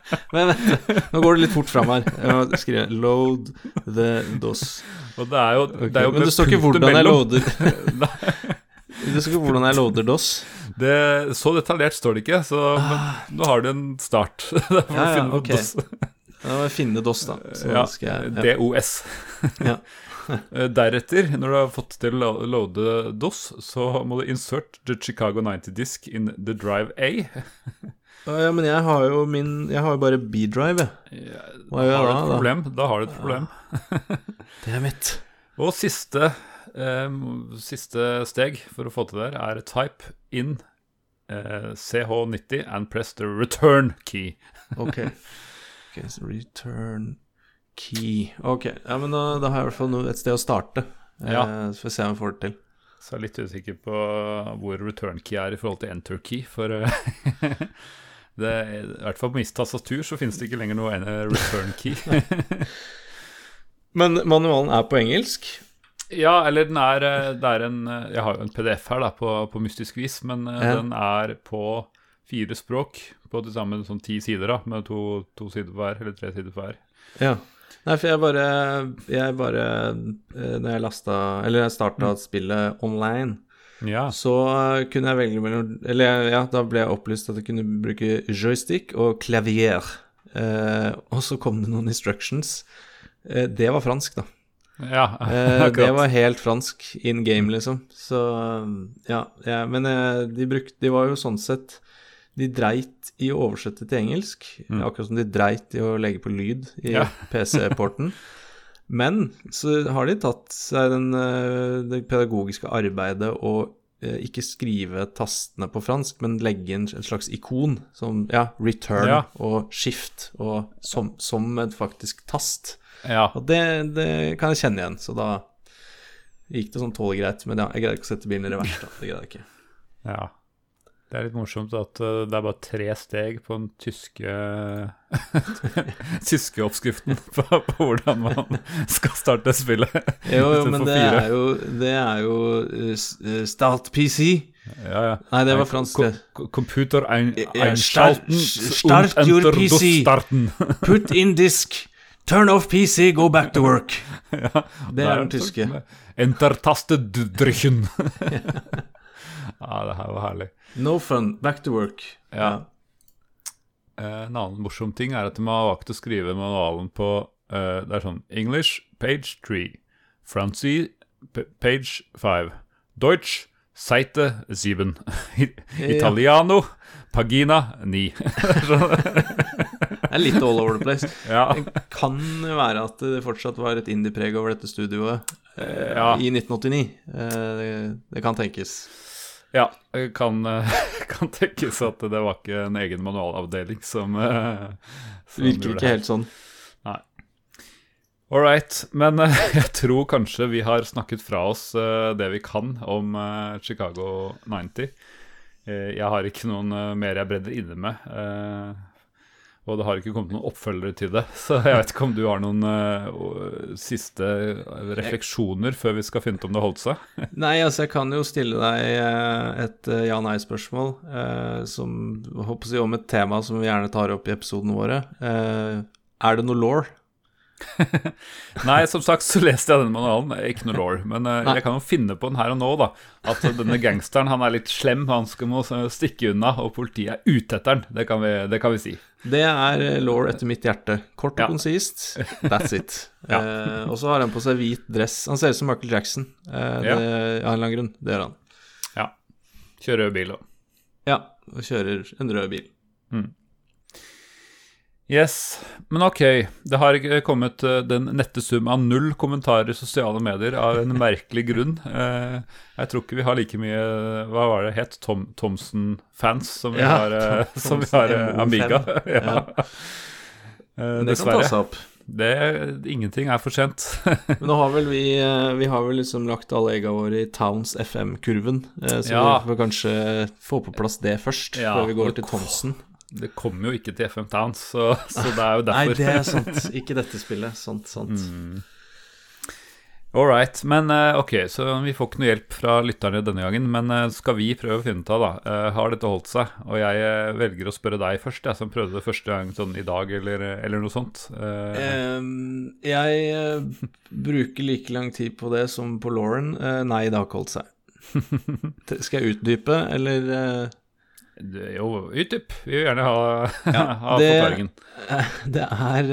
Men vent, nå går det litt fort fram her. Jeg må skrive 'load the DOS'. Og det er jo, okay. det er jo Men det står ikke hvordan jeg loader Det står ikke hvordan jeg loader DOS. Det, så detaljert står det ikke, så men nå har du en start. Ah. Ja, ja, ok. DOS. Da må jeg finne DOS, da. Ja, jeg, ja. DOS. Ja. Eh, Deretter, når du har fått til å lo- loade DOS, så må du insert the Chicago 90 disk in the drive A. Ja, men jeg har jo min Jeg har jo bare B-drive, jeg. Ja, Hva Da gjør jeg et da, da? problem. Da har du et problem. Det er mitt. Og siste, eh, siste steg for å få til det, her er type in eh, CH90 and press the return key. Ok. okay so return key. Ok, ja, men da, da har jeg i hvert fall et sted å starte. Ja. Eh, så får vi se om jeg får det til. Så jeg er litt usikker på hvor return key er i forhold til enter key, for eh, det, I hvert fall på mitt tastatur så finnes det ikke lenger noe ene return key. Men manualen er på engelsk. ja, eller den er eh, er en eh, Jeg har jo en PDF her da på, på mystisk vis, men eh, Ja. den er på fire språk. På til sammen sånn ti sider, da, med to, to sider på hver, eller tre sider på hver. Ja. Nei, for jeg bare Jeg bare Når jeg lasta Eller jeg starta spillet online, Ja. så eh, kunne jeg velge mellom Eller ja, da ble jeg opplyst at jeg kunne bruke joystick og klavier. Eh, og så kom det noen instructions. Eh, det var fransk, da. ja Eh, det var helt fransk in game, liksom. Så ja, ja men eh, de brukte De var jo sånn sett De dreit i å oversette til engelsk, akkurat som de dreit i å legge på lyd i Ja. PC-porten. Men så har de tatt seg den, eh, det pedagogiske arbeidet og eh, ikke skrive tastene på fransk, men legge inn et slags ikon som ja, return Ja. og shift og som, som et faktisk tast. ja. Og det, det kan jeg kjenne igjen, så da gikk det sånn tålegreit. greit. Men ja, jeg greide ikke å sette bilen i revers, da. Det greide jeg ikke. Ja. Det er litt morsomt at uh, det er bare tre steg på den tyske tyske oppskriften på, på hvordan man skal starte spillet. Jo, jo, men det er jo, det er jo eh, eh, Start PC. Ja, ja. Nei, det var fransk, det. Computer ein, ein einschalten start- start your PC. starten. Put in disk. Turn off PC, go back to work. ja, Det er den tyske. Enter-taste drüchen. Ja, det her var herlig. No fun, back to work. Ja. Eh, En annen morsom ting er at de har valgt å skrive manualen på uh, Det er sånn English, page 3. Francie, page 5. Deutsch, Seite 7. Italiano, pagina 9. Det er litt all over the place. ja. Det kan jo være at det fortsatt var et indie-preg over dette studioet eh, Ja. i 1989. Eh, det, det kan tenkes. Ja. det Kan, eh, kan tenkes at det var ikke en egen manualavdeling som, eh, som virker ikke helt sånn. Nei. All right. Men eh, jeg tror kanskje vi har snakket fra oss eh, det vi kan om eh, Chicago 90. Eh, jeg har ikke noen eh, mer jeg bredder inne med. Eh, og det har ikke kommet noen oppfølgere til det. Så jeg vet ikke om du har noen uh, siste refleksjoner før vi skal finne ut om det holdt seg. Nei, altså jeg kan jo stille deg eh, et eh, ja-nei-spørsmål uh, som håper å si om et tema som vi gjerne tar opp i episodene våre. Uh, er det noe law? Nei, som sagt så leste jeg denne manualen. Ikke noe law. Men uh, jeg kan jo finne på den her og nå, da. At denne gangsteren han er litt slem, han skal må stikke unna, og politiet er ute etter han. Det kan vi, det kan vi si. Det er eh, law etter mitt hjerte. Kort og Ja. konsist. That's it. Ja. uh, og så har han på seg hvit dress. Han ser ut som Michael Jackson. uh, det, Ja. Av en eller annen grunn. Det gjør han. Ja. Kjører rød bil òg. Ja, og kjører en rød bil. Yes. Men ok, det har kommet eh, den nette sum av null kommentarer i sosiale medier av en merkelig grunn. Eh, jeg tror ikke vi har like mye Hva var det het? Tom, Thomsen-fans som vi Ja, har, eh, som vi har Amiga. MO5. ja. Men det kan ta dessverre. seg opp. Det, ingenting er for sent. Men nå har vel vi Vi har vel liksom lagt alle egga våre i Towns FM-kurven, så Ja. vi får kanskje få på plass det først, Ja, før vi går til Thomsen. Det kommer jo ikke til FM Towns, så, så det er jo derfor. Nei, det er sant. Ikke dette spillet. Sant, sant. Mm. All right. Men eh, ok, så vi får ikke noe hjelp fra lytterne denne gangen. Men eh, skal vi prøve å finne ut av, da. Eh, har dette holdt seg? Og jeg velger å spørre deg først, jeg som prøvde det første gang sånn i dag, eller, eller noe sånt. Ehm, jeg bruker like lang tid på det som på Lauren. Nei, det har ikke holdt seg. Skal jeg utdype, eller jo, utdyp. Vi vil gjerne ha, ja, ha det- forklaringen. Det er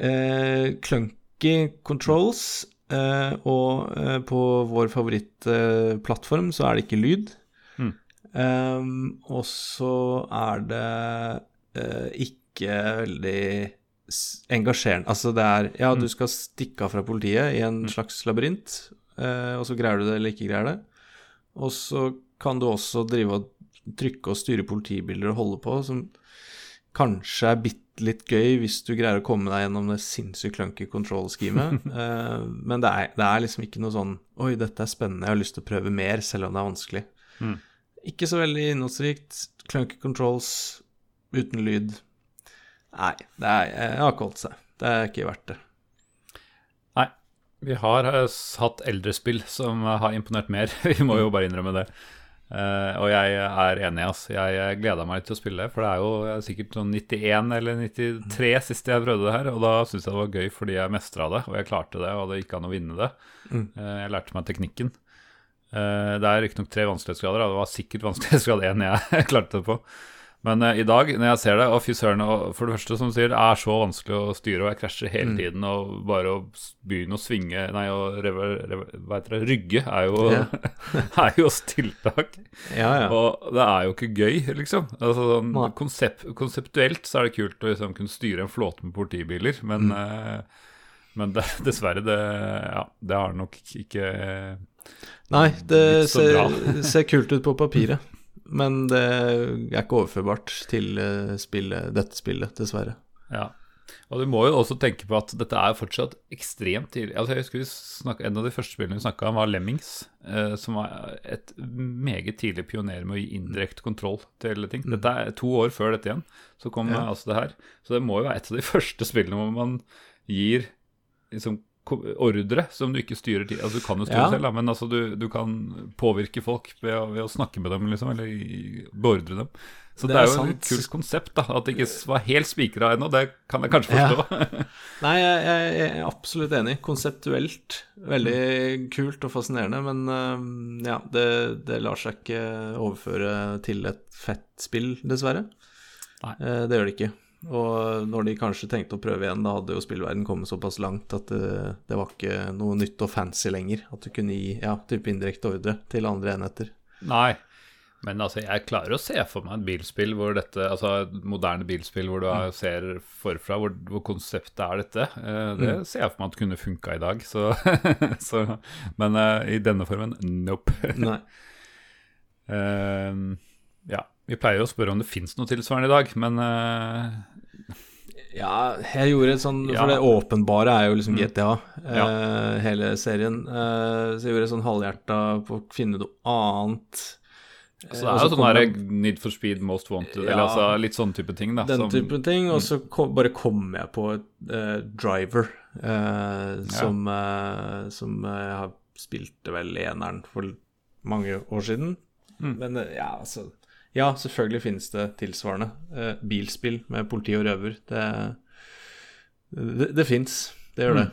uh, clunky controls, uh, og uh, på vår favorittplattform så er det ikke lyd. Mm. Um, og så er det ikke veldig engasjerende Altså det er Ja, du skal stikke av fra politiet i en slags labyrint, og så greier du det eller ikke greier det. Og så kan du også drive og trykke og styre politibiler og holde på, som kanskje er bitte litt gøy hvis du greier å komme deg gjennom det sinnssykt clunky control-schemet. uh, men det er, det er liksom ikke noe sånn Oi, dette er spennende, jeg har lyst til å prøve mer, selv om det er vanskelig. Mm. Ikke så veldig innholdsrikt. Clunky controls uten lyd. Nei, det er, jeg har ikke holdt seg. Det er ikke verdt det. Nei. Vi har eh, hatt eldre spill som eh, har imponert mer. Vi må jo bare innrømme det. Eh, og jeg er enig, ass. Jeg, jeg gleda meg litt til å spille, for det er jo sikkert sånn 91 eller 93 sist jeg prøvde det her. Og da syntes jeg det var gøy fordi jeg mestra det, og jeg klarte det, og det gikk an å vinne det. Mm. Uh, jeg lærte meg teknikken. Uh, det er riktignok tre vanskelighetsgrader, og det var sikkert vanskelighetsgrad én jeg klarte det på. Men uh, i dag, når jeg ser det, og fy søren For det første, som du sier, det er så vanskelig å styre, og jeg krasjer hele Mm. tiden. Og bare å begynne å svinge Nei, å hva heter det? Rygge er jo, Ja. er jo tiltak. Ja, ja. Og det er jo ikke gøy, liksom. Altså, sånn, konsept, konseptuelt så er det kult å liksom, kunne styre en flåte med politibiler, men, Mm. uh, men det, dessverre, det, ja, det har nok ikke Nei, det ser, ser kult ut på papiret, men det er ikke overførbart til eh, spillet, dette spillet, dessverre. Ja. Og du må jo også tenke på at dette er fortsatt ekstremt tidlig. Altså jeg husker vi snakket, En av de første spillene vi snakka om, var Lemmings. Eh, som var et meget tidlig pioner med å gi indirekte kontroll til ting. Dette er to år før dette igjen. Så kom Ja. altså det her. Så det må jo være et av de første spillene hvor man gir liksom ordre som du ikke styrer til. Altså Du kan jo styre Ja. selv, da, men altså du, du kan påvirke folk ved å, ved å snakke med dem, liksom, eller beordre dem. Så Det det, er jo et kult konsept, da. At det ikke var helt spikra ennå, det kan jeg kanskje Ja. forstå. Nei, jeg, jeg er absolutt enig. Konseptuelt veldig kult og fascinerende, men eh, ja, det, det lar seg ikke overføre til et fett spill, dessverre. Nei. Eh, det gjør det ikke. Og når de kanskje tenkte å prøve igjen, da hadde jo spillverden kommet såpass langt at det, det var ikke noe nytt og fancy lenger. At du kunne gi ja, type indirekte ordre til andre enheter. Nei. Men altså, jeg klarer å se for meg et bilspill hvor dette Altså et moderne bilspill hvor du Mm. ser forfra hvor, hvor konseptet er dette. Eh, det Mm. ser jeg for meg at kunne funka i dag, så, så Men eh, i denne formen nope. Nei. uh, ja. Vi pleier å spørre om det fins noe tilsvarende i dag, men uh... Ja, jeg gjorde et sånn Ja. For det åpenbare er jo liksom Mm. GTA, Ja. eh, hele serien. Uh, så jeg gjorde et sånn halvhjerta på å finne noe annet. så det er jo sånn her Need for Speed, Most Wanted, Ja. eller altså litt sånn type ting, da. Den som- type ting. Og så kom, bare kom jeg på et uh, driver uh, som, uh, som jeg har spilte vel eneren for mange år siden. Mm. Men ja, altså Ja, selvfølgelig finnes det tilsvarende. Eh, bilspill med politi og røver. Det, det, det fins. Det gjør det.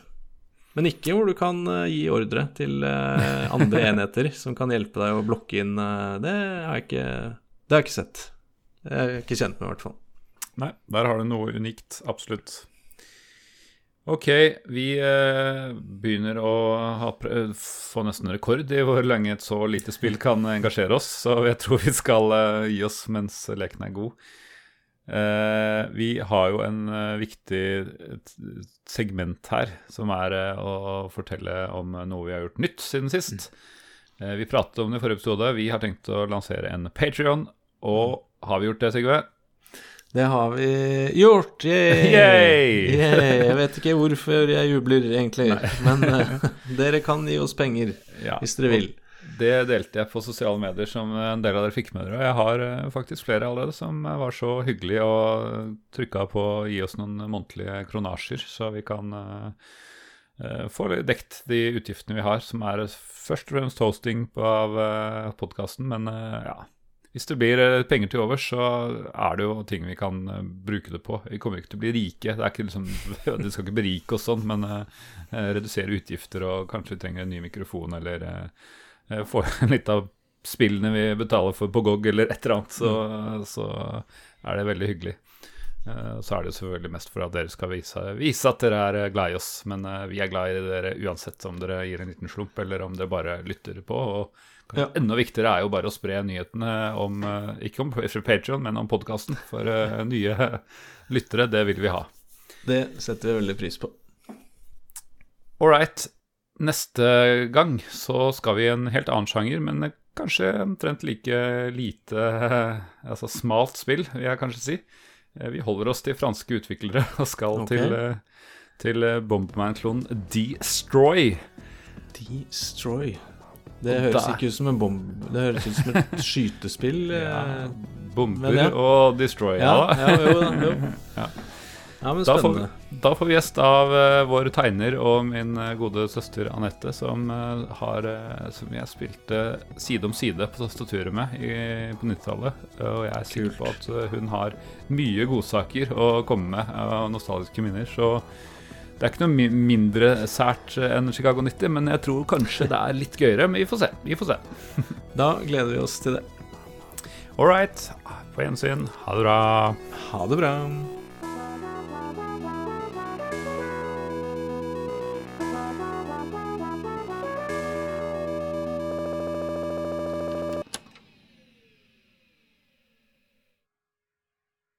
Men ikke hvor du kan uh, gi ordre til uh, andre enheter som kan hjelpe deg å blokke inn Uh, Det har jeg ikke Det har jeg ikke sett. Det er jeg ikke kjent med, i hvert fall. Nei, der har du noe unikt, absolutt. Ok, vi eh, begynner å ha, pr- få nesten rekord i hvor lenge et så lite spill kan engasjere oss, så jeg tror vi skal eh, gi oss mens leken er god. Eh, vi har jo en eh, viktig segment her, som er eh, å fortelle om noe vi har gjort nytt siden sist. Eh, vi pratet om det i forrige episode. Vi har tenkt å lansere en Patrion, og har vi gjort det, Sigve? Det har vi gjort! Yay! Yay! Yay! Jeg vet ikke hvorfor jeg jubler, egentlig, men uh, dere kan gi oss penger Ja, hvis dere vil. Det delte jeg på sosiale medier som en del av dere fikk med dere. Og jeg har eh, faktisk flere allerede som eh, var så hyggelige og trykka på å gi oss noen månedlige kronasjer, så vi kan eh, få dekt de utgiftene vi har, som er først og fremst hosting av uh, podkasten. Men ja, hvis det blir eh, penger til overs, så er det jo ting vi kan eh, bruke det på. Vi kommer ikke til å bli rike. Det er ikke liksom, det skal ikke berike oss sånn, men eh, redusere utgifter, og kanskje vi trenger en ny mikrofon eller eh, få litt av spillene vi betaler for på GOG eller et eller annet, så, så er det veldig hyggelig. Uh, Så er det jo selvfølgelig mest for at dere skal vise, vise at dere er glad i oss. Men vi er glad i dere uansett om dere gir en liten slump, eller om dere bare lytter på. Og Ja. enda viktigere er jo bare å spre nyhetene om eh, Ikke om Patrion, men om podkasten. For eh, nye lyttere, det vil vi ha. Det setter vi veldig pris på. All right. Neste gang så skal vi i en helt annen sjanger, men kanskje omtrent like lite altså smalt spill, vil jeg kanskje si. Eh, Vi holder oss til franske utviklere og skal okay. til, til Bomberman-klonen Destroy. Destroy. Det høres der- ikke ut som en bomb... Det høres ut som et skytespill. Ja, eh, Bomber ja. og destroyer. Ja, Ja, ja, jo. Jo. Ja, men Da får, da får vi gjest av uh, vår tegner og min eh, gode søster Anette, som, uh, har, uh, som jeg spilte side om side på tastaturet med i, på 90-tallet. Og jeg er sikker på at hun har mye godsaker å komme med av nostalgiske minner. Så det er ikke noe mindre sært eh, enn Chicago 90, men jeg tror kanskje det er litt gøyere. Men vi får se. Vi får se. Da gleder vi oss til det. All right. På gjensyn. Ha det bra. Ha det bra.